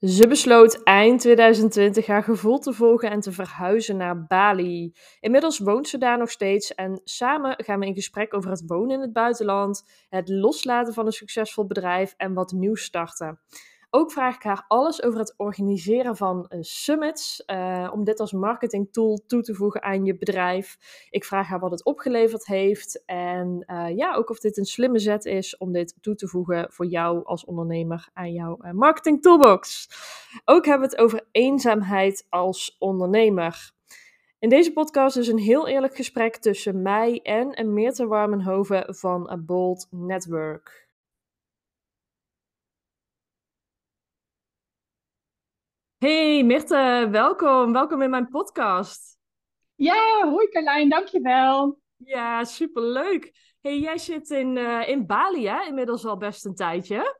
Ze besloot eind 2020 haar gevoel te volgen en te verhuizen naar Bali. Inmiddels woont ze daar nog steeds en samen gaan we in gesprek over het wonen in het buitenland, het loslaten van een succesvol bedrijf en wat nieuws starten. Ook vraag ik haar alles over het organiseren van uh, summits, uh, om dit als marketing tool toe te voegen aan je bedrijf. Ik vraag haar wat het opgeleverd heeft en uh, ja, ook of dit een slimme zet is om dit toe te voegen voor jou als ondernemer aan jouw marketing toolbox. Ook hebben we het over eenzaamheid als ondernemer. In deze podcast is een heel eerlijk gesprek tussen mij en Meerte Warmenhoven van Bold Network. Hey Mirte, welkom. Welkom in mijn podcast. Ja, hoi Carlijn, dankjewel. Ja, superleuk. Hey, jij zit in, uh, in Bali, hè? Inmiddels al best een tijdje.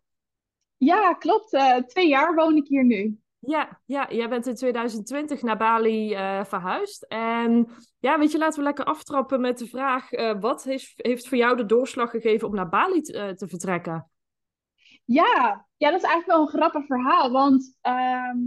Ja, klopt. Uh, twee jaar woon ik hier nu. Ja, ja, jij bent in 2020 naar Bali uh, verhuisd. En ja, weet je, laten we lekker aftrappen met de vraag: wat heeft, heeft voor jou de doorslag gegeven om naar Bali te vertrekken? Ja, ja, dat is eigenlijk wel een grappig verhaal. Want ehm,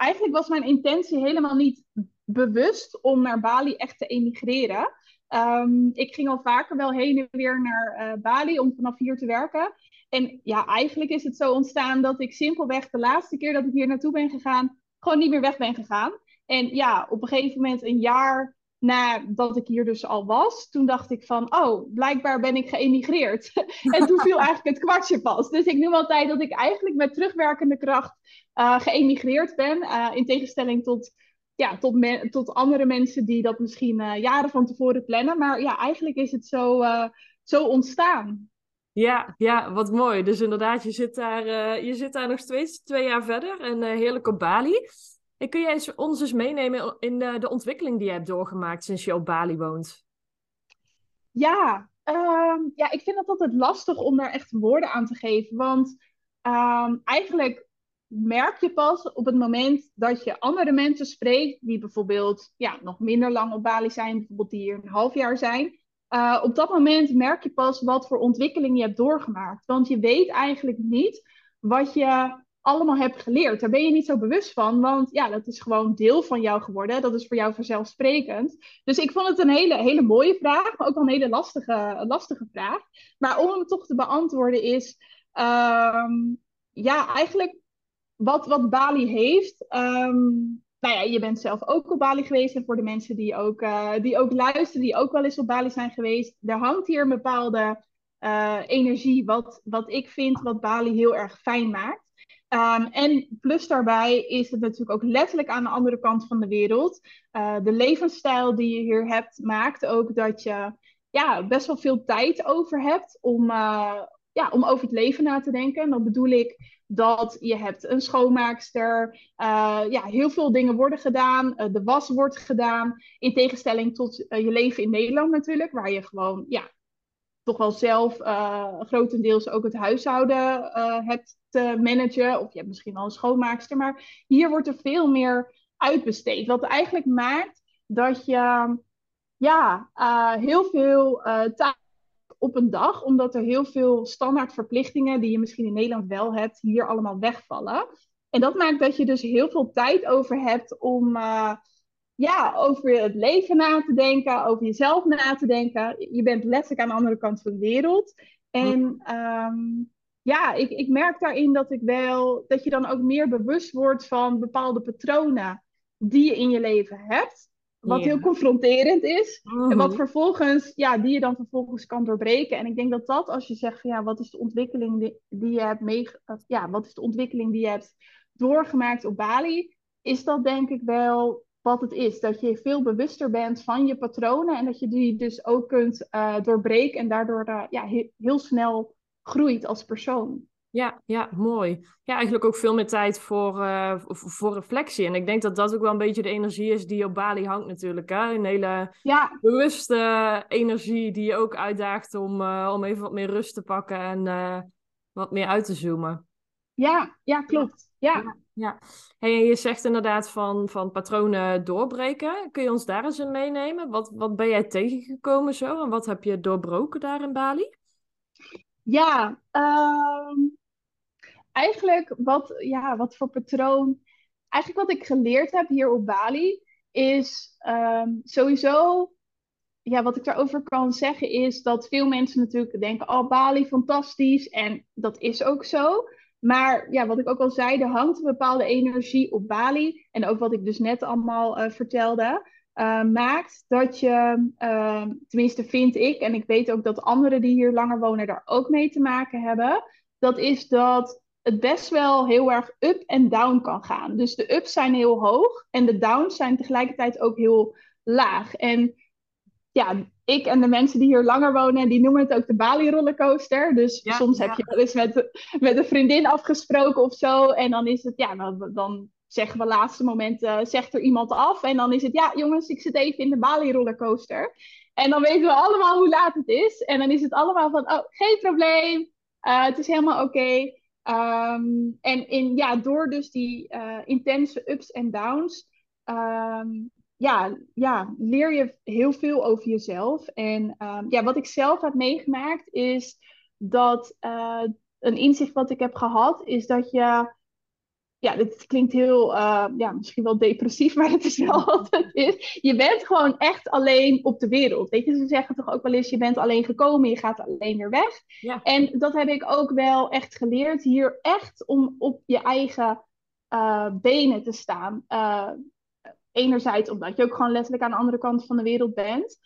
eigenlijk was mijn intentie helemaal niet bewust om naar Bali echt te emigreren. Um, ik ging al vaker wel heen en weer naar uh, Bali om vanaf hier te werken. En ja, eigenlijk is het zo ontstaan dat ik simpelweg de laatste keer dat ik hier naartoe ben gegaan, gewoon niet meer weg ben gegaan. En ja, op een gegeven moment, een jaar nadat ik hier dus al was, toen dacht ik van, oh, blijkbaar ben ik geëmigreerd. en toen viel eigenlijk het kwartje pas. Dus ik noem altijd dat ik eigenlijk met terugwerkende kracht uh, geëmigreerd ben. Uh, in tegenstelling tot, ja, tot, tot andere mensen die dat misschien uh, jaren van tevoren plannen. Maar ja, eigenlijk is het zo, zo ontstaan. Ja, ja, wat mooi. Dus inderdaad, je zit daar, je zit daar nog steeds twee jaar verder en heerlijk op Bali. En kun jij ons eens meenemen in de, de, ontwikkeling die je hebt doorgemaakt sinds je op Bali woont? Ja, um, ja, ik vind het altijd lastig om daar echt woorden aan te geven. Want um, eigenlijk merk je pas op het moment dat je andere mensen spreekt, die bijvoorbeeld ja, nog minder lang op Bali zijn, bijvoorbeeld die hier een half jaar zijn. Uh, op dat moment merk je pas wat voor ontwikkeling je hebt doorgemaakt. Want je weet eigenlijk niet wat je allemaal hebt geleerd. Daar ben je niet zo bewust van, want ja, dat is gewoon deel van jou geworden. Dat is voor jou vanzelfsprekend. Dus ik vond het een hele, hele mooie vraag, maar ook wel een hele lastige, lastige vraag. Maar om hem toch te beantwoorden is, um, ja, eigenlijk wat, wat Bali heeft. Um, nou ja, je bent zelf ook op Bali geweest. En voor de mensen die ook, uh, die ook luisteren, die ook wel eens op Bali zijn geweest. Er hangt hier een bepaalde uh, energie, wat, wat ik vind, wat Bali heel erg fijn maakt. Um, en plus daarbij is het natuurlijk ook letterlijk aan de andere kant van de wereld. Uh, de levensstijl die je hier hebt, maakt ook dat je ja, best wel veel tijd over hebt om, uh, ja, om over het leven na te denken. En dan bedoel ik dat je hebt een schoonmaakster, uh, ja, heel veel dingen worden gedaan, de was wordt gedaan. In tegenstelling tot je leven in Nederland natuurlijk, waar je gewoon ja, toch wel zelf grotendeels ook het huishouden hebt te managen. Of je hebt misschien al een schoonmaakster. Maar hier wordt er veel meer uitbesteed. Wat eigenlijk maakt dat je ja, uh, heel veel tijd op een dag, omdat er heel veel standaard verplichtingen die je misschien in Nederland wel hebt, hier allemaal wegvallen. En dat maakt dat je dus heel veel tijd over hebt om ja, over het leven na te denken, over jezelf na te denken. Je bent letterlijk aan de andere kant van de wereld. En um, ja, ik, ik merk daarin dat ik wel, dat je dan ook meer bewust wordt van bepaalde patronen die je in je leven hebt. Wat heel confronterend is. En wat mhm. vervolgens, ja, die je dan vervolgens kan doorbreken. En ik denk dat dat, als je zegt van ja, wat is de ontwikkeling die, die je hebt mee, ja, wat is de ontwikkeling die je hebt doorgemaakt op Bali, is dat denk ik wel wat het is. Dat je veel bewuster bent van je patronen en dat je die dus ook kunt uh, doorbreken en daardoor uh, ja, he heel snel groeit als persoon. Ja, ja, mooi. Ja, eigenlijk ook veel meer tijd voor, uh, voor reflectie. En ik denk dat dat ook wel een beetje de energie is die op Bali hangt natuurlijk. Hè? Een hele ja. bewuste energie die je ook uitdaagt om, om even wat meer rust te pakken en wat meer uit te zoomen. Ja, ja klopt. Ja. ja. Hey, je zegt inderdaad van, van patronen doorbreken. Kun je ons daar eens in meenemen? Wat, wat ben jij tegengekomen zo en wat heb je doorbroken daar in Bali? Ja, um, eigenlijk wat, ja, wat voor patroon. Eigenlijk wat ik geleerd heb hier op Bali is ehm, sowieso. Ja, wat ik daarover kan zeggen is dat veel mensen natuurlijk denken: Oh, Bali, fantastisch. En dat is ook zo. Maar ja, wat ik ook al zei, er hangt een bepaalde energie op Bali. En ook wat ik dus net allemaal uh, vertelde. Uh, maakt dat je, uh, tenminste vind ik, en ik weet ook dat anderen die hier langer wonen daar ook mee te maken hebben, dat is dat het best wel heel erg up en down kan gaan. Dus de ups zijn heel hoog en de downs zijn tegelijkertijd ook heel laag. En ja, ik en de mensen die hier langer wonen, die noemen het ook de Bali rollercoaster. Dus soms heb je wel eens met, met een vriendin afgesproken of zo. En dan is het, ja, dan, dan zeggen we laatste moment, uh, zegt er iemand af. En dan is het, ja jongens, ik zit even in de Bali rollercoaster. En dan weten we allemaal hoe laat het is. En dan is het allemaal van, oh, geen probleem. Uh, het is helemaal oké. Um, en in, ja, door dus die uh, intense ups en downs, um, ja, ja, leer je heel veel over jezelf. En um, ja, wat ik zelf heb meegemaakt is dat een inzicht wat ik heb gehad, is dat je ja, dit klinkt heel, uh, ja, misschien wel depressief, maar het is wel wat het is. Je bent gewoon echt alleen op de wereld. Weet je, ze zeggen toch ook wel eens, je bent alleen gekomen, je gaat alleen weer weg. Ja. En dat heb ik ook wel echt geleerd, hier echt om op je eigen uh, benen te staan. Uh, enerzijds omdat je ook gewoon letterlijk aan de andere kant van de wereld bent.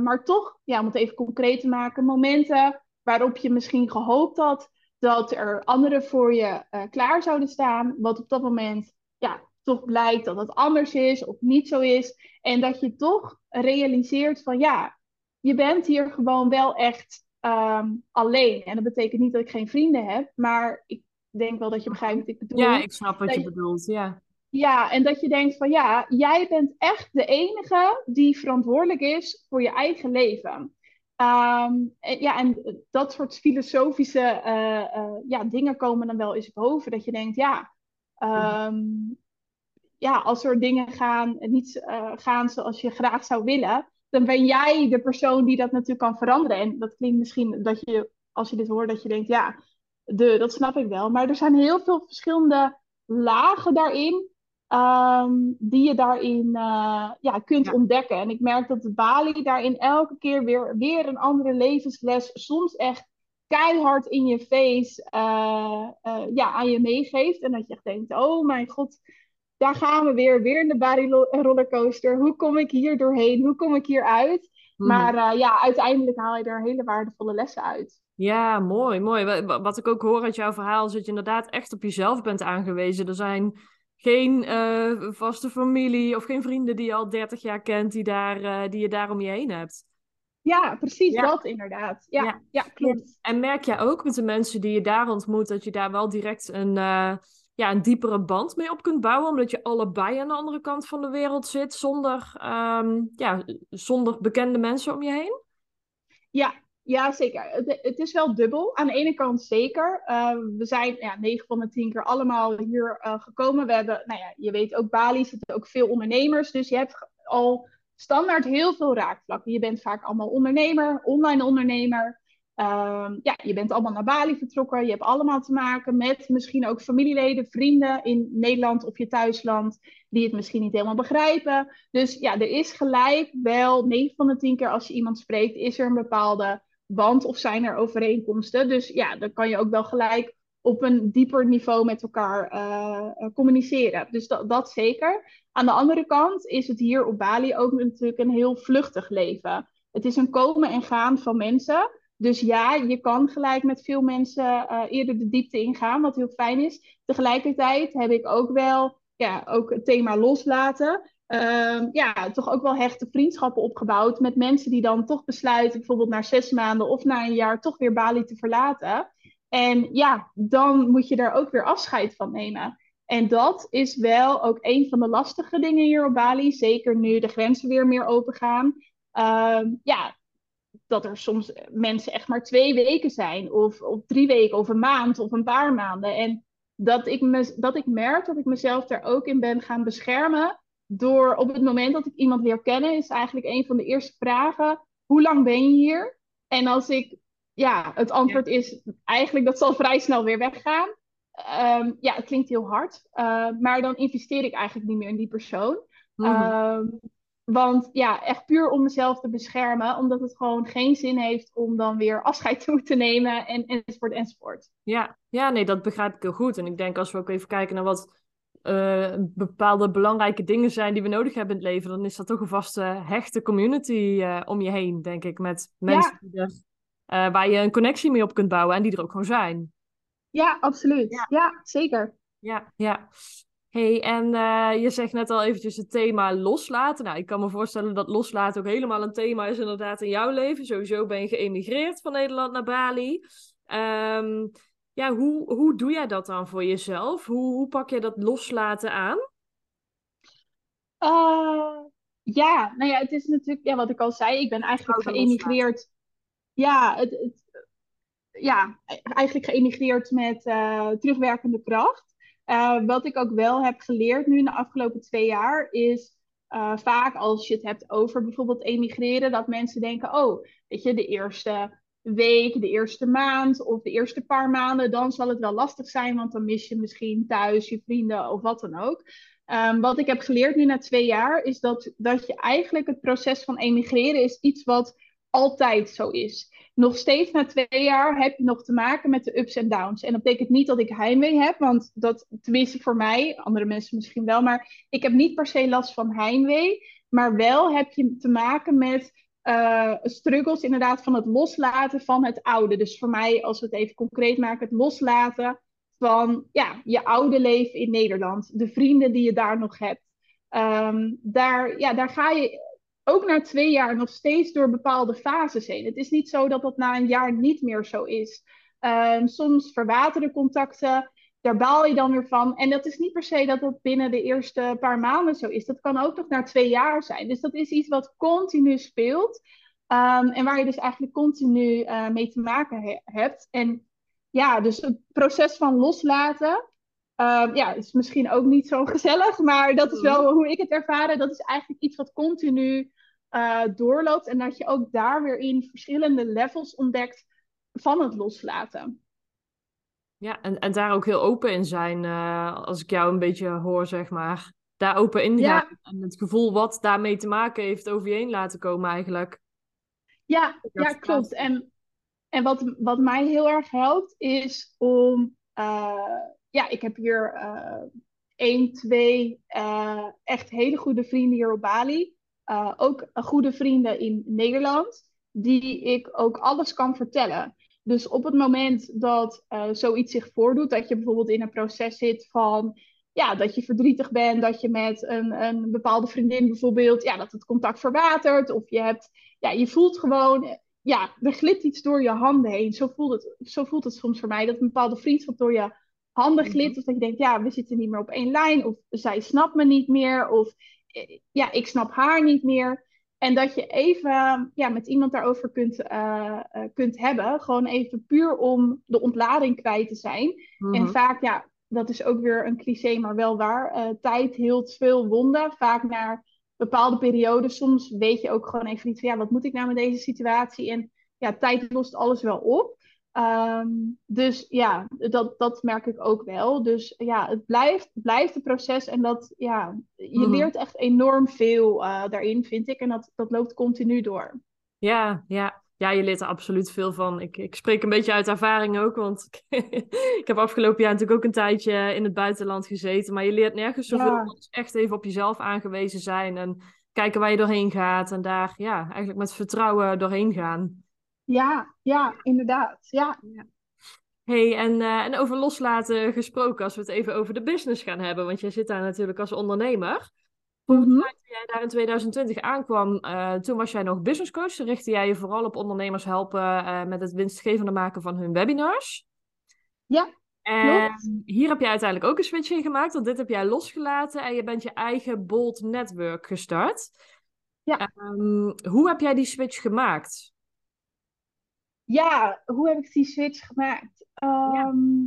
maar toch, ja, om het even concreet te maken, momenten waarop je misschien gehoopt had dat er anderen voor je uh, klaar zouden staan, wat op dat moment ja, toch blijkt dat het anders is of niet zo is. En dat je toch realiseert van ja, je bent hier gewoon wel echt um, alleen. En dat betekent niet dat ik geen vrienden heb, maar ik denk wel dat je begrijpt wat ik bedoel. Ja, ik snap wat je, je bedoelt, ja. Ja, en dat je denkt van ja, jij bent echt de enige die verantwoordelijk is voor je eigen leven. En, ja, en dat soort filosofische uh, ja, dingen komen dan wel eens boven. Dat je denkt, ja, um, ja als er dingen gaan, niet gaan zoals je graag zou willen, dan ben jij de persoon die dat natuurlijk kan veranderen. En dat klinkt misschien dat je, als je dit hoort, dat je denkt, ja, de, dat snap ik wel. Maar er zijn heel veel verschillende lagen daarin Um, die je daarin uh, ja, kunt ontdekken. En ik merk dat de Bali daarin elke keer weer, weer een andere levensles, soms echt keihard in je face, uh, uh, ja, aan je meegeeft. En dat je echt denkt, oh mijn god, daar gaan we weer, weer in de Bali rollercoaster. Hoe kom ik hier doorheen? Hoe kom ik hier uit? Hmm. Maar ja, uiteindelijk haal je er hele waardevolle lessen uit. Ja, mooi, mooi. Wat ik ook hoor uit jouw verhaal is dat je inderdaad echt op jezelf bent aangewezen. Er zijn geen uh, vaste familie of geen vrienden die je al 30 jaar kent, die, daar, uh, die je daar om je heen hebt. Ja, precies dat inderdaad. Ja, ja. klopt. En merk jij ook met de mensen die je daar ontmoet, dat je daar wel direct een, uh, ja, een diepere band mee op kunt bouwen, omdat je allebei aan de andere kant van de wereld zit, zonder, um, ja, zonder bekende mensen om je heen? Ja, ja, zeker. Het, is wel dubbel. Aan de ene kant zeker. Uh, we zijn ja, 9 van de 10 keer allemaal hier uh, gekomen. We hebben, nou ja, je weet ook Bali zitten ook veel ondernemers. Dus je hebt al standaard heel veel raakvlakken. Je bent vaak allemaal ondernemer, online ondernemer. Uh, ja, je bent allemaal naar Bali vertrokken. Je hebt allemaal te maken met misschien ook familieleden, vrienden in Nederland of je thuisland. Die het misschien niet helemaal begrijpen. Dus ja, er is gelijk wel 9 van de 10 keer als je iemand spreekt, is er een bepaalde band of zijn er overeenkomsten. Dus ja, dan kan je ook wel gelijk op een dieper niveau met elkaar uh, communiceren. Dus dat, dat zeker. Aan de andere kant is het hier op Bali ook natuurlijk een heel vluchtig leven. Het is een komen en gaan van mensen. Dus ja, je kan gelijk met veel mensen uh, eerder de diepte ingaan, wat heel fijn is. Tegelijkertijd heb ik ook wel ja, ook het thema loslaten. Ehm, ja, toch ook wel hechte vriendschappen opgebouwd met mensen die dan toch besluiten, bijvoorbeeld na zes maanden of na een jaar, toch weer Bali te verlaten. En ja, dan moet je daar ook weer afscheid van nemen. En dat is wel ook een van de lastige dingen hier op Bali. Zeker nu de grenzen weer meer open gaan. Ehm, ja, dat er soms mensen echt maar twee weken zijn. Of, of drie weken, of een maand, of een paar maanden. En dat ik, me, dat ik merk dat ik mezelf daar ook in ben gaan beschermen door op het moment dat ik iemand leer kennen, is eigenlijk een van de eerste vragen: hoe lang ben je hier? En als ik, ja, het antwoord is eigenlijk dat zal vrij snel weer weggaan. ehm, ja, het klinkt heel hard, uh, maar dan investeer ik eigenlijk niet meer in die persoon. Mm. want ja, echt puur om mezelf te beschermen, omdat het gewoon geen zin heeft om dan weer afscheid te moeten nemen en, enzovoort enzovoort. Ja, ja, nee, dat begrijp ik heel goed. En ik denk als we ook even kijken naar wat uh, bepaalde belangrijke dingen zijn die we nodig hebben in het leven, dan is dat toch een vaste hechte community uh, om je heen, denk ik. Met mensen die er, uh, waar je een connectie mee op kunt bouwen en die er ook gewoon zijn. Ja, absoluut. Ja, ja zeker. Ja, ja. hey, en je zegt net al eventjes het thema loslaten. Nou, ik kan me voorstellen dat loslaten ook helemaal een thema is inderdaad in jouw leven. Sowieso ben je geëmigreerd van Nederland naar Bali. Um, ja, hoe, hoe doe jij dat dan voor jezelf? Hoe, hoe pak je dat loslaten aan? Uh, ja, nou ja, het is natuurlijk, ja, wat ik al zei, ik ben eigenlijk geëmigreerd. Ja, het, het, ja, eigenlijk geëmigreerd met uh, terugwerkende kracht. Uh, wat ik ook wel heb geleerd nu in de afgelopen twee jaar is vaak als je het hebt over bijvoorbeeld emigreren, dat mensen denken, oh, weet je, de eerste week, de eerste maand of de eerste paar maanden, dan zal het wel lastig zijn, want dan mis je misschien thuis je vrienden of wat dan ook. Um, wat ik heb geleerd nu na twee jaar, is dat, dat je eigenlijk het proces van emigreren is iets wat altijd zo is. Nog steeds na twee jaar heb je nog te maken met de ups en downs. En dat betekent niet dat ik heimwee heb, want dat, tenminste voor mij, andere mensen misschien wel, maar ik heb niet per se last van heimwee. Maar wel heb je te maken met uh, struggles inderdaad van het loslaten van het oude. Dus voor mij, als we het even concreet maken, het loslaten van ja, je oude leven in Nederland. De vrienden die je daar nog hebt. Um, daar, ja, daar ga je ook na twee jaar nog steeds door bepaalde fases heen. Het is niet zo dat dat na een jaar niet meer zo is. Um, soms verwateren contacten daar baal je dan weer van. En dat is niet per se dat dat binnen de eerste paar maanden zo is. Dat kan ook nog na twee jaar zijn. Dus dat is iets wat continu speelt. Um, en waar je dus eigenlijk continu uh, mee te maken hebt. En ja, dus het proces van loslaten. Um, ja, is misschien ook niet zo gezellig, maar dat is wel hoe ik het ervaren. Dat is eigenlijk iets wat continu uh, doorloopt. En dat je ook daar weer in verschillende levels ontdekt van het loslaten. Ja, en, en daar ook heel open in zijn, uh, als ik jou een beetje hoor, zeg maar. Daar open in gaan en het gevoel wat daarmee te maken heeft over je heen laten komen eigenlijk. Ja, ja klopt. En, en wat, wat mij heel erg helpt is om, uh, ja, ik heb hier uh, één, twee echt hele goede vrienden hier op Bali. ook goede vrienden in Nederland, die ik ook alles kan vertellen. Dus op het moment dat uh, zoiets zich voordoet, dat je bijvoorbeeld in een proces zit van ja, dat je verdrietig bent, dat je met een, een bepaalde vriendin bijvoorbeeld, ja, dat het contact verwatert, of je hebt, ja, je voelt gewoon, ja, er glipt iets door je handen heen. Zo voelt het, zo voelt het soms voor mij, dat een bepaalde vriendschap door je handen mhm. glipt, of dat je denkt, ja, we zitten niet meer op één lijn, of zij snapt me niet meer, of eh, ja, ik snap haar niet meer. En dat je even ja, met iemand daarover kunt, uh, kunt hebben. Gewoon even puur om de ontlading kwijt te zijn. En mhm. vaak, ja, dat is ook weer een cliché, maar wel waar. Uh, tijd hield veel wonden. Vaak naar bepaalde perioden. Soms weet je ook gewoon even niet van ja, wat moet ik nou met deze situatie? En ja, tijd lost alles wel op. Um, dus ja, dat, dat merk ik ook wel. Dus ja, het blijft, blijft een proces en dat, ja, je mhm. leert echt enorm veel uh, daarin, vind ik. En dat, dat loopt continu door. Ja, ja. Ja, je leert er absoluut veel van. Ik, ik spreek een beetje uit ervaring ook, want ik heb afgelopen jaar natuurlijk ook een tijdje in het buitenland gezeten. Maar je leert nergens zoveel ja. als echt even op jezelf aangewezen zijn en kijken waar je doorheen gaat. En daar ja, eigenlijk met vertrouwen doorheen gaan. Ja, ja, inderdaad. Ja. hey, en, uh, en over loslaten gesproken, als we het even over de business gaan hebben, want jij zit daar natuurlijk als ondernemer. Toen mm jij daar in 2020 aankwam, uh, toen was jij nog business coach. Toen richtte jij je vooral op ondernemers helpen uh, met het winstgevende maken van hun webinars. Ja, en hier heb je uiteindelijk ook een switch in gemaakt, want dit heb jij losgelaten en je bent je eigen Bold Network gestart. Ja. Um, hoe heb jij die switch gemaakt? Ja, hoe heb ik die switch gemaakt? ja. Ehm,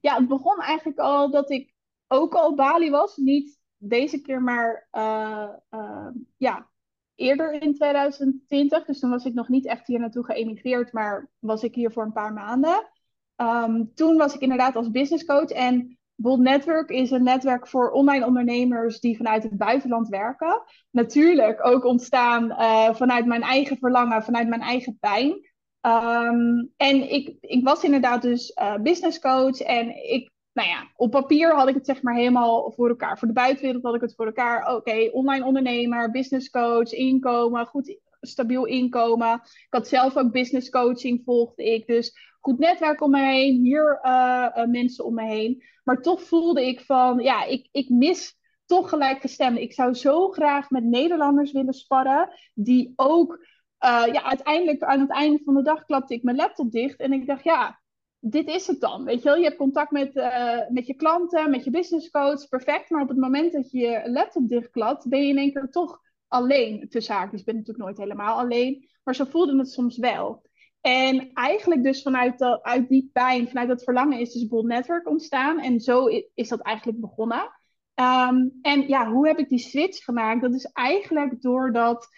ja. het begon eigenlijk al dat ik ook al Bali was. Niet deze keer, maar uh, uh, ja, eerder in 2020. Dus toen was ik nog niet echt hier naartoe geëmigreerd, maar was ik hier voor een paar maanden. ehm, toen was ik inderdaad als business coach. En Bold Network is een netwerk voor online ondernemers die vanuit het buitenland werken. Natuurlijk ook ontstaan uh, vanuit mijn eigen verlangen, vanuit mijn eigen pijn. Ehm, en ik, ik was inderdaad dus uh, business coach. En ik, nou ja, op papier had ik het zeg maar helemaal voor elkaar. Voor de buitenwereld had ik het voor elkaar. Oké, online ondernemer, business coach, inkomen, goed stabiel inkomen. Ik had zelf ook business coaching, volgde ik. Dus goed netwerk om me heen, hier uh, uh, mensen om me heen. Maar toch voelde ik van, ja, ik, ik mis toch gelijkgestemden. Ik zou zo graag met Nederlanders willen sparren, die ook uh, ja, uiteindelijk aan het einde van de dag klapte ik mijn laptop dicht en ik dacht, ja, dit is het dan. Weet je wel, je hebt contact met, uh, met je klanten, met je business coach, perfect. Maar op het moment dat je je laptop dichtklapt, ben je in één keer toch alleen. Tussen haakjes, ik ben natuurlijk nooit helemaal alleen. Maar zo voelde het soms wel. En eigenlijk dus vanuit, dat, uit die pijn, vanuit dat verlangen is dus Bold Network ontstaan. En zo is dat eigenlijk begonnen. Um, en ja, hoe heb ik die switch gemaakt? Dat is eigenlijk doordat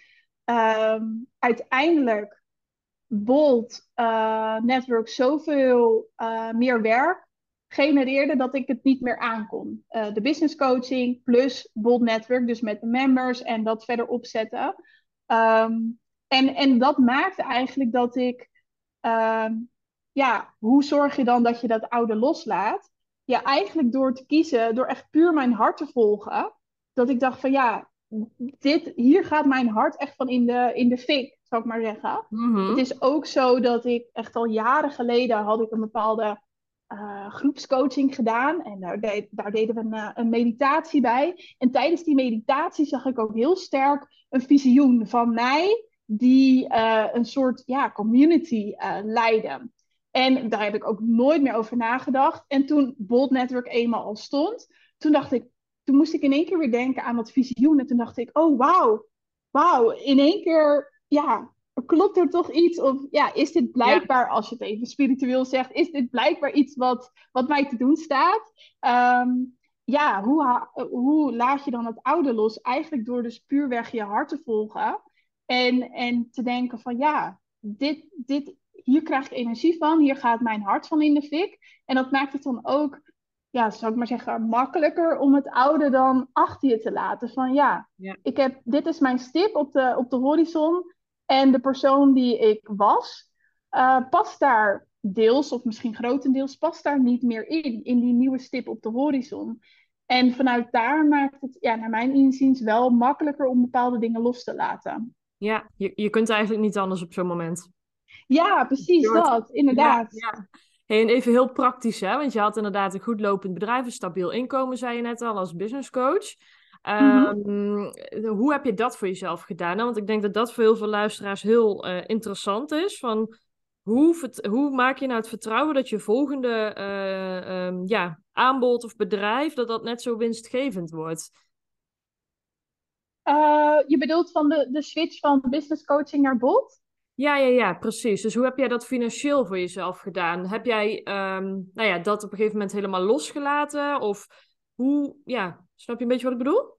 um, uiteindelijk Bold uh, Network zoveel uh, meer werk genereerde dat ik het niet meer aankon. Uh, de business coaching plus Bold Network, dus met de members en dat verder opzetten. Um, en, en dat maakte eigenlijk dat ik, um, ja, hoe zorg je dan dat je dat oude loslaat? Ja, eigenlijk door te kiezen, door echt puur mijn hart te volgen, dat ik dacht van ja, dit, hier gaat mijn hart echt van in de, in de fik, zou ik maar zeggen. Mm -hmm. Het is ook zo dat ik echt al jaren geleden had ik een bepaalde uh, groepscoaching gedaan. En daar, deed, daar deden we een, uh, een, meditatie bij. En tijdens die meditatie zag ik ook heel sterk een visioen van mij, die uh, een soort ja, community leidde. En daar heb ik ook nooit meer over nagedacht. En toen Bold Network eenmaal al stond, toen dacht ik, toen moest ik in één keer weer denken aan dat visioen. En toen dacht ik, oh wauw, wauw, in één keer, ja, klopt er toch iets? Of ja, is dit blijkbaar, ja. als je het even spiritueel zegt, is dit blijkbaar iets wat, wat mij te doen staat? Um, ja, hoe, hoe laat je dan het oude los? Eigenlijk door dus puurweg je hart te volgen. En, en te denken van ja, dit, dit, hier krijg ik energie van, hier gaat mijn hart van in de fik. En dat maakt het dan ook, ja, zou ik maar zeggen, makkelijker om het oude dan achter je te laten. Van ja, ja. Ik heb, dit is mijn stip op de, op de horizon. En de persoon die ik was, uh, past daar deels, of misschien grotendeels, past daar niet meer in, in die nieuwe stip op de horizon. En vanuit daar maakt het, ja, naar mijn inziens, wel makkelijker om bepaalde dingen los te laten. Ja, je, je kunt eigenlijk niet anders op zo'n moment. Ja, precies dat, inderdaad. Ja, ja. Hey, en even heel praktisch, hè? want je had inderdaad een goed lopend bedrijf, een stabiel inkomen, zei je net al, als business coach. Um, mm-hmm. Hoe heb je dat voor jezelf gedaan? Want ik denk dat dat voor heel veel luisteraars heel uh, interessant is. Van hoe, hoe, maak je nou het vertrouwen dat je volgende uh, um, ja, aanbod of bedrijf, dat dat net zo winstgevend wordt? Uh, je bedoelt van de, de switch van business coaching naar bot? Ja, ja, ja, precies. Dus hoe heb jij dat financieel voor jezelf gedaan? Heb jij um, nou ja, dat op een gegeven moment helemaal losgelaten? Of hoe, ja, snap je een beetje wat ik bedoel?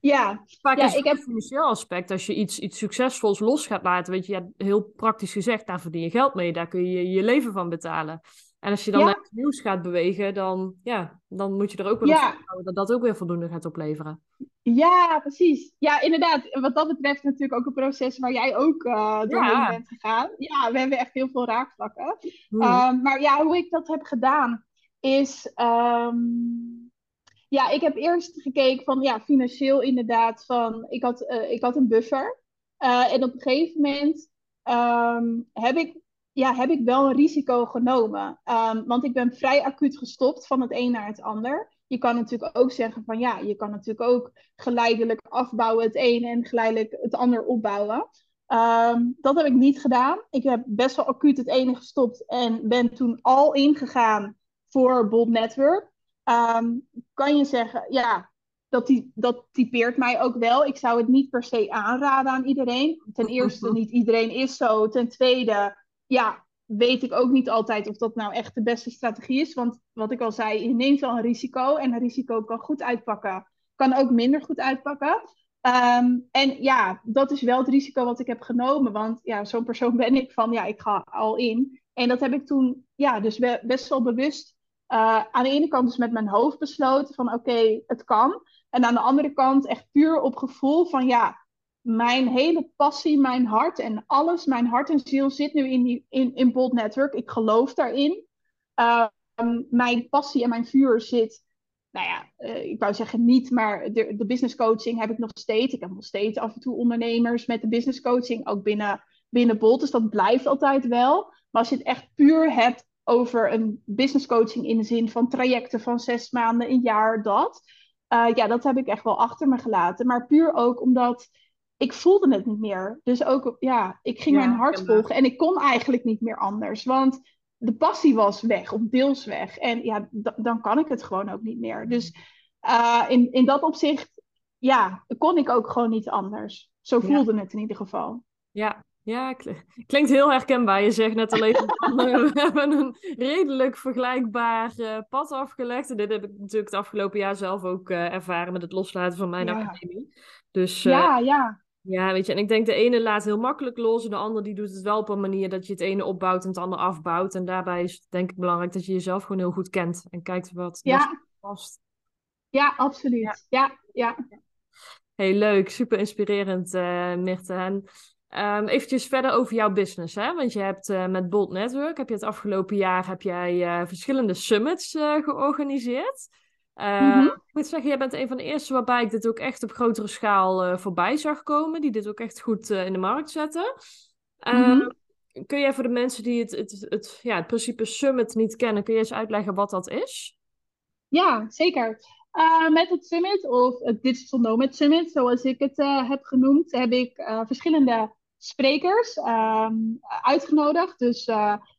Ja. Vaak ja, is het ik heb... een financieel aspect. Als je iets, iets succesvols los gaat laten, weet je, ja, heel praktisch gezegd, daar verdien je geld mee. Daar kun je je leven van betalen. En als je dan ja. naar het nieuws gaat bewegen, dan, ja, dan moet je er ook wel ja. op houden dat dat ook weer voldoende gaat opleveren. Ja, precies. Ja, inderdaad. Wat dat betreft natuurlijk ook een proces waar jij ook uh, doorheen Ja. bent gegaan. Ja, we hebben echt heel veel raakvlakken. Hmm. Um, maar ja, hoe ik dat heb gedaan is... ehm, ja, ik heb eerst gekeken van, ja, financieel inderdaad, van, ik had, uh, ik had een buffer. Uh, en op een gegeven moment um, heb, ik, ja, heb ik wel een risico genomen. Um, want ik ben vrij acuut gestopt van het een naar het ander. Je kan natuurlijk ook zeggen van, ja, je kan natuurlijk ook geleidelijk afbouwen het ene en geleidelijk het ander opbouwen. Um, dat heb ik niet gedaan. Ik heb best wel acuut het ene gestopt en ben toen al ingegaan voor Bold Network. Um, kan je zeggen, ja, dat, die, dat typeert mij ook wel. Ik zou het niet per se aanraden aan iedereen. Ten eerste, niet iedereen is zo. Ten tweede, ja, weet ik ook niet altijd of dat nou echt de beste strategie is. Want wat ik al zei, je neemt wel een risico. En een risico kan goed uitpakken, kan ook minder goed uitpakken. Um, en ja, dat is wel het risico wat ik heb genomen. Want ja, zo'n persoon ben ik van, ja, ik ga al in. En dat heb ik toen ja, dus best wel bewust uh, aan de ene kant dus met mijn hoofd besloten van oké, het kan. En aan de andere kant echt puur op gevoel van ja, mijn hele passie, mijn hart en alles, mijn hart en ziel zit nu in, in, Bold Network. Ik geloof daarin. Uh, mijn passie en mijn vuur zit, nou ja, uh, ik wou zeggen niet, maar de, de business coaching heb ik nog steeds. Ik heb nog steeds af en toe ondernemers met de business coaching, ook binnen, binnen Bold. Dus dat blijft altijd wel. Maar als je het echt puur hebt over een business coaching in de zin van trajecten van zes maanden, een jaar, dat. Uh, ja, dat heb ik echt wel achter me gelaten. Maar puur ook omdat ik voelde het niet meer. Dus ook, ja, ik ging mijn hart volgen. En ik kon eigenlijk niet meer anders. Want de passie was weg, of deels weg. En ja, dan kan ik het gewoon ook niet meer. Dus uh, in, in dat opzicht, ja, kon ik ook gewoon niet anders. Zo voelde het in ieder geval. Ja, ja, klinkt heel herkenbaar. Je zegt net alleen, we hebben een redelijk vergelijkbaar uh, pad afgelegd. En dit heb ik natuurlijk het afgelopen jaar zelf ook uh, ervaren met het loslaten van mijn academie. Dus, uh, ja, ja. Ja, weet je, en ik denk de ene laat heel makkelijk los en de ander die doet het wel op een manier dat je het ene opbouwt en het andere afbouwt. En daarbij is het denk ik belangrijk dat je jezelf gewoon heel goed kent en kijkt wat ja. past. Ja, absoluut. Ja, ja. ja. Heel leuk, super inspirerend, uh, Mirte. En um, eventjes verder over jouw business, hè? want je hebt uh, met Bold Network, heb je het afgelopen jaar, heb jij uh, verschillende summits georganiseerd. Uh, Ik moet zeggen, jij bent een van de eerste waarbij ik dit ook echt op grotere schaal uh, voorbij zag komen. Die dit ook echt goed uh, in de markt zetten. Mm Kun jij voor de mensen die het, het, het, ja, het principe Summit niet kennen, kun je eens uitleggen wat dat is? Ja, zeker. met het Summit, of het Digital Nomad Summit, zoals ik het heb genoemd, heb ik verschillende sprekers ehm, uitgenodigd. Dus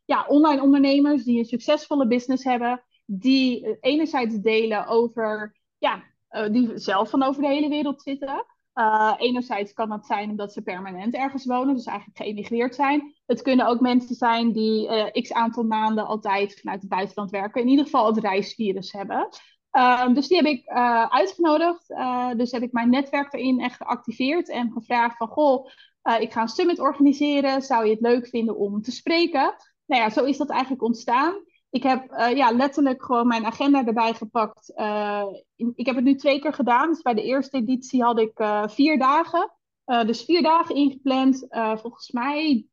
ja, online ondernemers die een succesvolle business hebben die enerzijds delen over, ja, uh, die zelf van over de hele wereld zitten. Uh, enerzijds kan dat zijn omdat ze permanent ergens wonen, dus eigenlijk geëmigreerd zijn. Het kunnen ook mensen zijn die x aantal maanden altijd vanuit het buitenland werken, in ieder geval het reisvirus hebben. Uh, dus die heb ik uitgenodigd. dus heb ik mijn netwerk erin echt geactiveerd en gevraagd van, goh, ik ga een summit organiseren. Zou je het leuk vinden om te spreken? Nou ja, zo is dat eigenlijk ontstaan ik heb uh, ja, letterlijk gewoon mijn agenda erbij gepakt. Uh, ik heb het nu twee keer gedaan. Dus bij de eerste editie had ik uh, vier dagen. dus vier dagen ingepland. volgens mij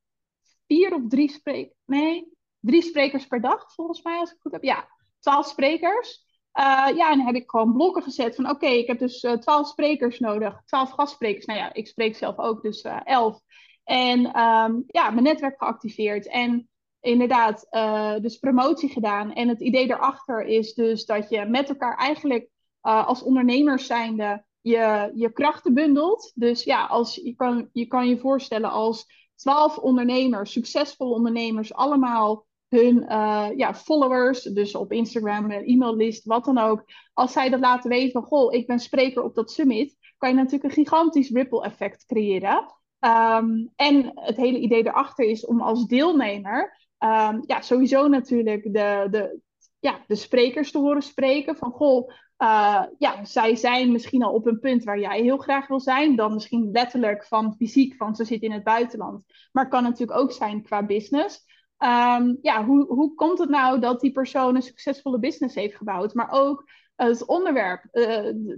vier of drie sprekers. Nee, drie sprekers per dag, volgens mij, als ik het goed heb. Ja, twaalf sprekers. ja, en dan heb ik gewoon blokken gezet van oké, ik heb dus twaalf sprekers nodig. Twaalf gastsprekers. Nou ja, ik spreek zelf ook, dus elf. En um, ja, mijn netwerk geactiveerd. En inderdaad uh, dus promotie gedaan. En het idee daarachter is dus dat je met elkaar eigenlijk uh, als ondernemers zijnde je, je krachten bundelt. Dus ja, als, je, kan, je kan je voorstellen als twaalf ondernemers, succesvolle ondernemers, allemaal hun uh, ja, followers, dus op Instagram, e-maillist, wat dan ook. Als zij dat laten weten van, goh, ik ben spreker op dat summit, kan je natuurlijk een gigantisch ripple effect creëren. Um, en het hele idee erachter is om als deelnemer um, ja, sowieso natuurlijk de, de, ja, de sprekers te horen spreken. Van goh, uh, ja, zij zijn misschien al op een punt waar jij heel graag wil zijn. Dan misschien letterlijk van fysiek, van ze zitten in het buitenland. Maar kan natuurlijk ook zijn qua business. Um, ja, hoe, hoe komt het nou dat die persoon een succesvolle business heeft gebouwd? Maar ook het onderwerp. Uh,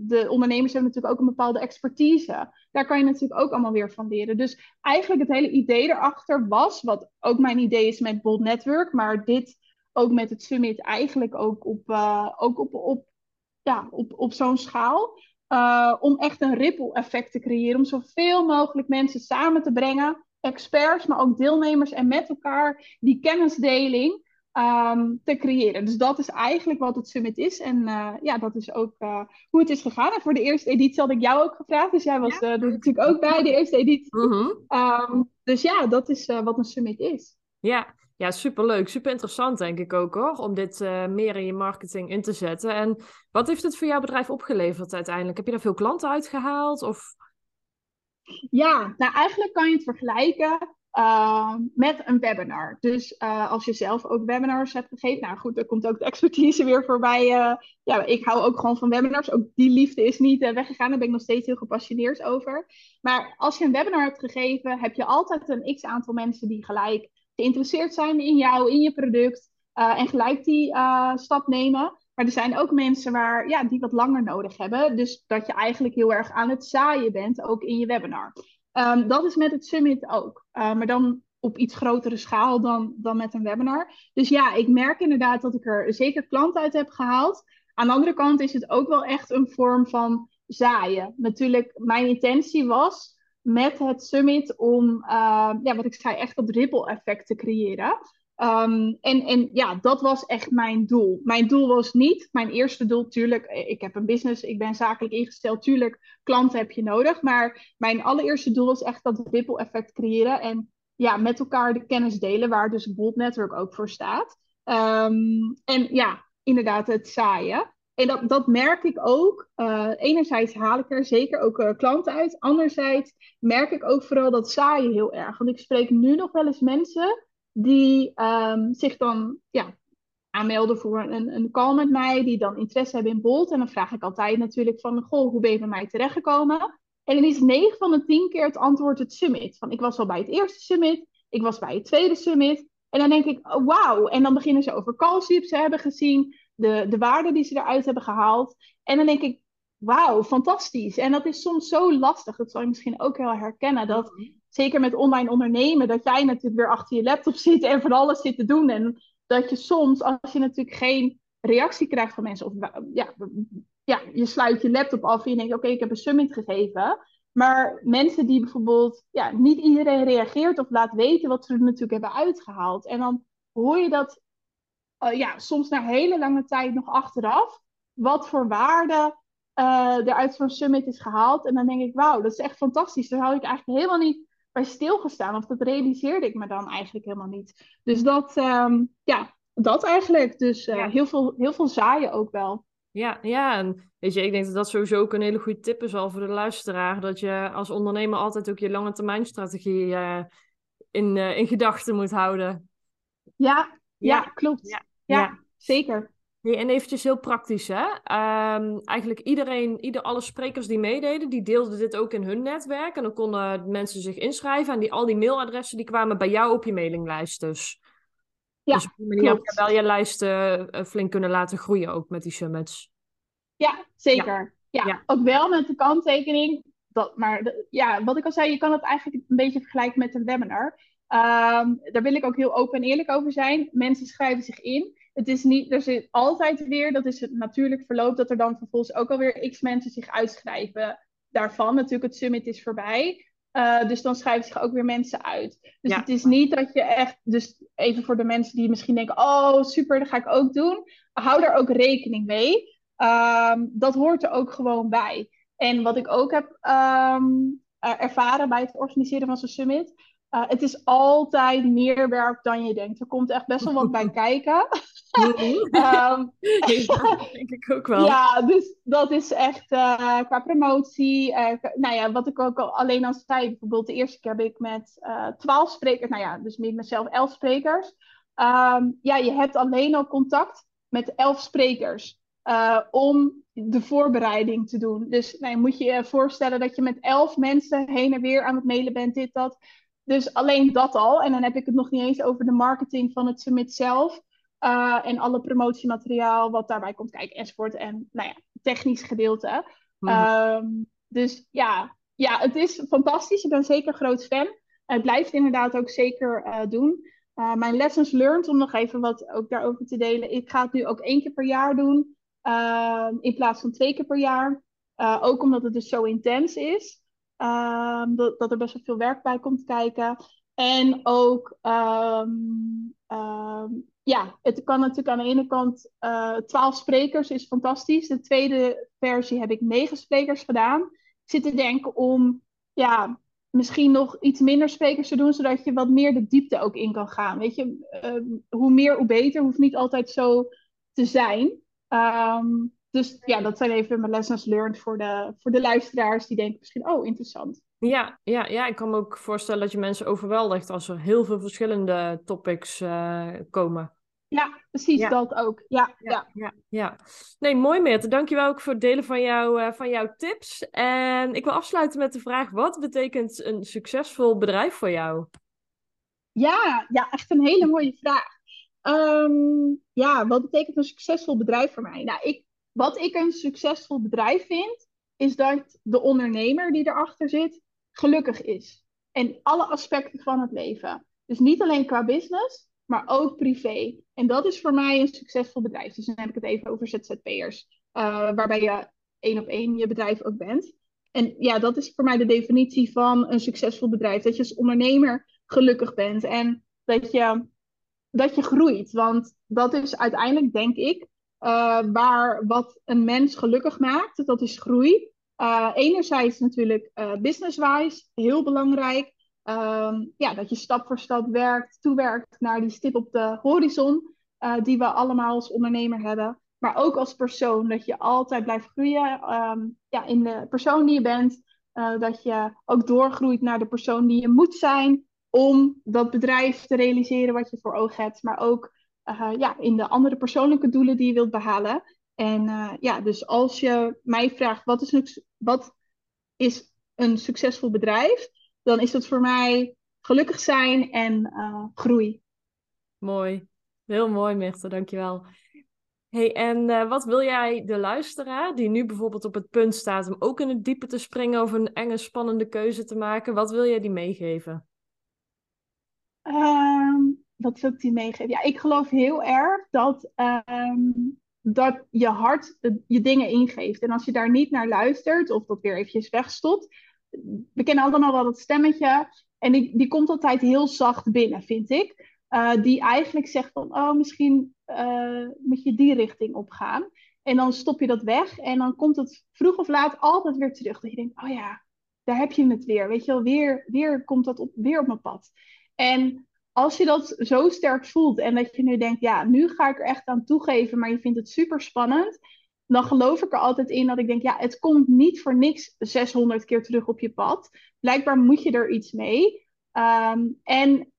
de ondernemers hebben natuurlijk ook een bepaalde expertise. Daar kan je natuurlijk ook allemaal weer van leren. Dus eigenlijk het hele idee erachter was, wat ook mijn idee is met Bold Network, maar dit ook met het summit eigenlijk ook op, uh, ook op, op, ja, op, op zo'n schaal. Uh, om echt een ripple effect te creëren. Om zoveel mogelijk mensen samen te brengen. Experts, maar ook deelnemers. En met elkaar die kennisdeling um, te creëren. Dus dat is eigenlijk wat het summit is. En uh, ja, dat is ook uh, hoe het is gegaan. En voor de eerste editie had ik jou ook gevraagd. Dus jij was ja. uh, natuurlijk ook bij de eerste editie. -hmm. um, dus ja, dat is wat een summit is. Ja. Ja, superleuk. Super interessant, denk ik ook hoor. Om dit meer in je marketing in te zetten. En wat heeft het voor jouw bedrijf opgeleverd uiteindelijk? Heb je daar veel klanten uitgehaald? Of... Ja, nou eigenlijk kan je het vergelijken uh, met een webinar. Dus uh, als je zelf ook webinars hebt gegeven, nou goed, er komt ook de expertise weer voorbij. Uh, ja, ik hou ook gewoon van webinars. Ook die liefde is niet weggegaan, daar ben ik nog steeds heel gepassioneerd over. Maar als je een webinar hebt gegeven, heb je altijd een x aantal mensen die gelijk geïnteresseerd zijn in jou, in je product. en gelijk die stap nemen. Maar er zijn ook mensen waar, ja, die wat langer nodig hebben. Dus dat je eigenlijk heel erg aan het zaaien bent, ook in je webinar. Um, dat is met het summit ook. Uh, maar dan op iets grotere schaal dan, dan met een webinar. Dus ja, ik merk inderdaad dat ik er zeker klanten uit heb gehaald. Aan de andere kant is het ook wel echt een vorm van zaaien. Natuurlijk, mijn intentie was met het summit om, uh, ja, wat ik zei, echt dat ripple effect te creëren. Um, en, en ja, dat was echt mijn doel. Mijn doel was niet, mijn eerste doel, tuurlijk, eh, ik heb een business, ik ben zakelijk ingesteld, tuurlijk, klanten heb je nodig. Maar mijn allereerste doel was echt dat ripple effect creëren en ja, met elkaar de kennis delen, waar dus Bold Network ook voor staat. Um, en ja, inderdaad, het zaaien. En dat, dat merk ik ook. Uh, enerzijds haal ik er zeker ook uh, klanten uit. Anderzijds merk ik ook vooral dat zaaien heel erg. Want ik spreek nu nog wel eens mensen die um, zich dan ja, aanmelden voor een, een call met mij, die dan interesse hebben in Bolt. En dan vraag ik altijd natuurlijk van, goh, hoe ben je bij mij terechtgekomen? En dan is 9 van de 10 keer het antwoord het summit. Van, ik was al bij het eerste summit, ik was bij het tweede summit. En dan denk ik, oh, wauw. En dan beginnen ze over calls die ze hebben gezien, de, de waarden die ze eruit hebben gehaald. En dan denk ik, wauw, fantastisch. En dat is soms zo lastig, dat zal je misschien ook wel herkennen, dat mhm zeker met online ondernemen, dat jij natuurlijk weer achter je laptop zit en van alles zit te doen. En dat je soms, als je natuurlijk geen reactie krijgt van mensen, of ja, ja je sluit je laptop af en je denkt, oké, ik heb een summit gegeven. Maar mensen die bijvoorbeeld, ja, niet iedereen reageert of laat weten wat ze er natuurlijk hebben uitgehaald. En dan hoor je dat, uh, ja, soms na hele lange tijd nog achteraf, wat voor waarde uh, er uit zo'n summit is gehaald. En dan denk ik, wauw, dat is echt fantastisch. Daar hou ik eigenlijk helemaal niet bij stilgestaan. Of dat realiseerde ik me dan eigenlijk helemaal niet. Dus dat, ehm, ja, dat eigenlijk. Dus uh, heel, veel, heel veel zaaien ook wel. Ja, ja, en weet je, ik denk dat dat sowieso ook een hele goede tip is al voor de luisteraar. Dat je als ondernemer altijd ook je lange termijn strategie uh, in, uh, in gedachten moet houden. Ja, ja, klopt. Ja, ja, zeker en eventjes heel praktisch, hè? Um, eigenlijk iedereen, ieder, alle sprekers die meededen, die deelden dit ook in hun netwerk. En dan konden mensen zich inschrijven. En die, al die mailadressen die kwamen bij jou op je mailinglijst dus. Ja, dus op die manier heb je wel je lijst uh, flink kunnen laten groeien ook met die summits. Ja, zeker. Ja, ja. ook wel met de kanttekening. Dat, maar ja, wat ik al zei, je kan het eigenlijk een beetje vergelijken met een webinar. Um, daar wil ik ook heel open en eerlijk over zijn. Mensen schrijven zich in het is niet, er zit altijd weer, dat is het natuurlijk verloop, dat er dan vervolgens ook alweer x mensen zich uitschrijven daarvan. Natuurlijk, het summit is voorbij. Uh, dus dan schrijven zich ook weer mensen uit. Dus het is niet dat je echt, dus even voor de mensen die misschien denken, oh super, dat ga ik ook doen. Hou daar ook rekening mee. Um, dat hoort er ook gewoon bij. En wat ik ook heb um, ervaren bij het organiseren van zo'n summit, uh, het is altijd meer werk dan je denkt. Er komt echt best wel wat bij kijken. um, denk ik ook wel. Ja, dus dat is echt uh, qua promotie. Uh, nou ja, wat ik ook al alleen al zei, bijvoorbeeld de eerste keer heb ik met twaalf sprekers, nou ja, dus met mezelf elf sprekers. Um, ja, je hebt alleen al contact met elf sprekers om de voorbereiding te doen. Dus nou, moet je je voorstellen dat je met elf mensen heen en weer aan het mailen bent, dit, dat. Dus alleen dat al. En dan heb ik het nog niet eens over de marketing van het summit zelf. Uh, en alle promotiemateriaal wat daarbij komt kijken enzovoort. En nou ja, technisch gedeelte. Mm dus ja, ja, het is fantastisch. Ik ben zeker groot fan. Het blijft inderdaad ook zeker uh, doen. Uh, mijn lessons learned, om nog even wat ook daarover te delen. Ik ga het nu ook één keer per jaar doen. Ehm, in plaats van twee keer per jaar. ook omdat het dus zo intens is. Ehm, dat, dat, er best wel veel werk bij komt kijken. En ook, um, ja, het kan natuurlijk aan de ene kant uh, eh, 12 sprekers is fantastisch. De tweede versie heb ik negen sprekers gedaan. Ik zit te denken om, ja, misschien nog iets minder sprekers te doen, zodat je wat meer de diepte ook in kan gaan. Weet je, hoe meer, hoe beter. Hoeft niet altijd zo te zijn. Dus ja, dat zijn even mijn lessons learned voor de, voor de luisteraars die denken misschien, oh, interessant. Ja, ja, ja, ik kan me ook voorstellen dat je mensen overweldigt als er heel veel verschillende topics uh, komen. Ja, precies dat ook. Ja, ja, ja. ja, Nee, mooi Meerte. Dankjewel ook voor het delen van, jou, uh, van jouw tips. En ik wil afsluiten met de vraag, wat betekent een succesvol bedrijf voor jou? Ja, ja, echt een hele mooie vraag. Ehm, ja, wat betekent een succesvol bedrijf voor mij? Nou, ik, wat ik een succesvol bedrijf vind, is dat de ondernemer die erachter zit, gelukkig is. In alle aspecten van het leven. Dus niet alleen qua business, maar ook privé. En dat is voor mij een succesvol bedrijf. Dus dan heb ik het even over ZZP'ers. Uh, waarbij je één op één je bedrijf ook bent. En ja, dat is voor mij de definitie van een succesvol bedrijf. Dat je als ondernemer gelukkig bent en dat je, dat je groeit. Want dat is uiteindelijk, denk ik, uh, waar wat een mens gelukkig maakt. Dat is groei. Uh, enerzijds natuurlijk uh, business-wise, heel belangrijk. Um, ja, dat je stap voor stap werkt, toewerkt naar die stip op de horizon, die we allemaal als ondernemer hebben. Maar ook als persoon, dat je altijd blijft groeien um, ja, in de persoon die je bent. dat je ook doorgroeit naar de persoon die je moet zijn om dat bedrijf te realiseren wat je voor ogen hebt. Maar ook ja, in de andere persoonlijke doelen die je wilt behalen. En uh, ja, dus als je mij vraagt wat is, een, wat is een succesvol bedrijf, dan is dat voor mij gelukkig zijn en uh, groei. Mooi, heel mooi Mirte, dankjewel. Hey, en uh, wat wil jij de luisteraar, die nu bijvoorbeeld op het punt staat om ook in het diepe te springen of een enge, spannende keuze te maken, wat wil jij die meegeven? Um, wat wil ik die meegeven? Ja, ik geloof heel erg dat um, dat je hart je dingen ingeeft. En als je daar niet naar luistert of dat weer eventjes wegstopt. We kennen allemaal wel dat stemmetje. En die, die komt altijd heel zacht binnen, vind ik. Uh, die eigenlijk zegt van, oh, misschien uh, moet je die richting opgaan. En dan stop je dat weg. En dan komt het vroeg of laat altijd weer terug. Dat je denkt, oh ja, daar heb je het weer. Weet je wel, weer, weer komt dat op, weer op mijn pad. En als je dat zo sterk voelt en dat je nu denkt, ja, nu ga ik er echt aan toegeven, maar je vindt het super spannend, dan geloof ik er altijd in dat ik denk, ja, het komt niet voor niks 600 keer terug op je pad. Blijkbaar moet je er iets mee. Um, en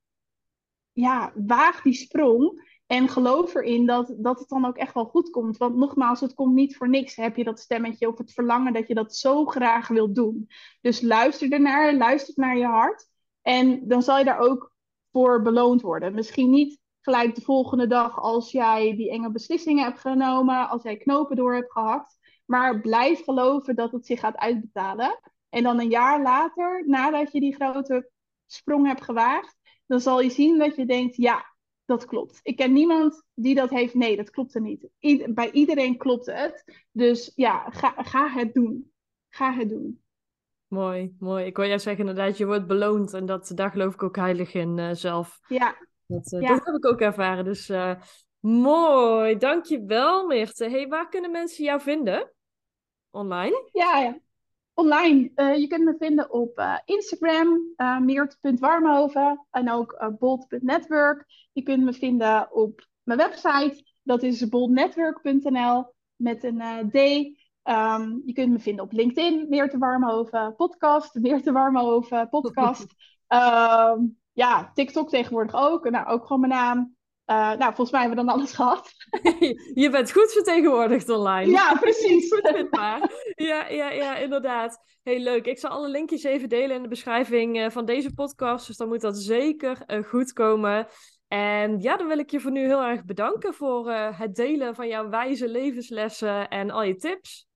ja, waag die sprong en geloof erin dat, dat het dan ook echt wel goed komt. Want nogmaals, het komt niet voor niks. Heb je dat stemmetje of het verlangen dat je dat zo graag wilt doen. Dus luister ernaar, luister naar je hart. En dan zal je daar ook voor beloond worden. Misschien niet gelijk de volgende dag als jij die enge beslissingen hebt genomen, als jij knopen door hebt gehakt. Maar blijf geloven dat het zich gaat uitbetalen. En dan een jaar later, nadat je die grote sprong hebt gewaagd, dan zal je zien dat je denkt, ja, dat klopt. Ik ken niemand die dat heeft. Nee, dat klopt er niet. bij iedereen klopt het. Dus ja, ga, ga het doen. Ga het doen. Mooi, mooi. Ik wil jou zeggen inderdaad, je wordt beloond. En dat, daar geloof ik ook heilig in uh, zelf. Ja. Dat, uh, ja. dat heb ik ook ervaren. Dus uh, mooi. Dankjewel, Meerte. Hey, waar kunnen mensen jou vinden? Online? Ja, ja. online. je kunt me vinden op Instagram, uh, meert.warmhoven. En ook bold.network. Je kunt me vinden op mijn website. Dat is boldnetwork.nl met een D. Um, je kunt me vinden op LinkedIn, Meerte Warmhoven podcast, Meerte Warmhoven podcast. um, ja, TikTok tegenwoordig ook. Nou, ook gewoon mijn naam. Uh, nou, volgens mij hebben we dan alles gehad. je bent goed vertegenwoordigd online. Ja, precies. goed ja, ja, ja, inderdaad. Heel leuk. Ik zal alle linkjes even delen in de beschrijving uh, van deze podcast. Dus dan moet dat zeker uh, goed komen. En ja, dan wil ik je voor nu heel erg bedanken voor het delen van jouw wijze levenslessen en al je tips.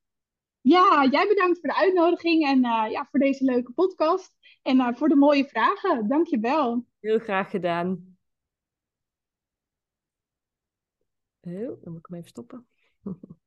Ja, jij bedankt voor de uitnodiging en uh, ja, voor deze leuke podcast. En uh, voor de mooie vragen. Dank je wel. Heel graag gedaan. Oh, dan moet ik hem even stoppen.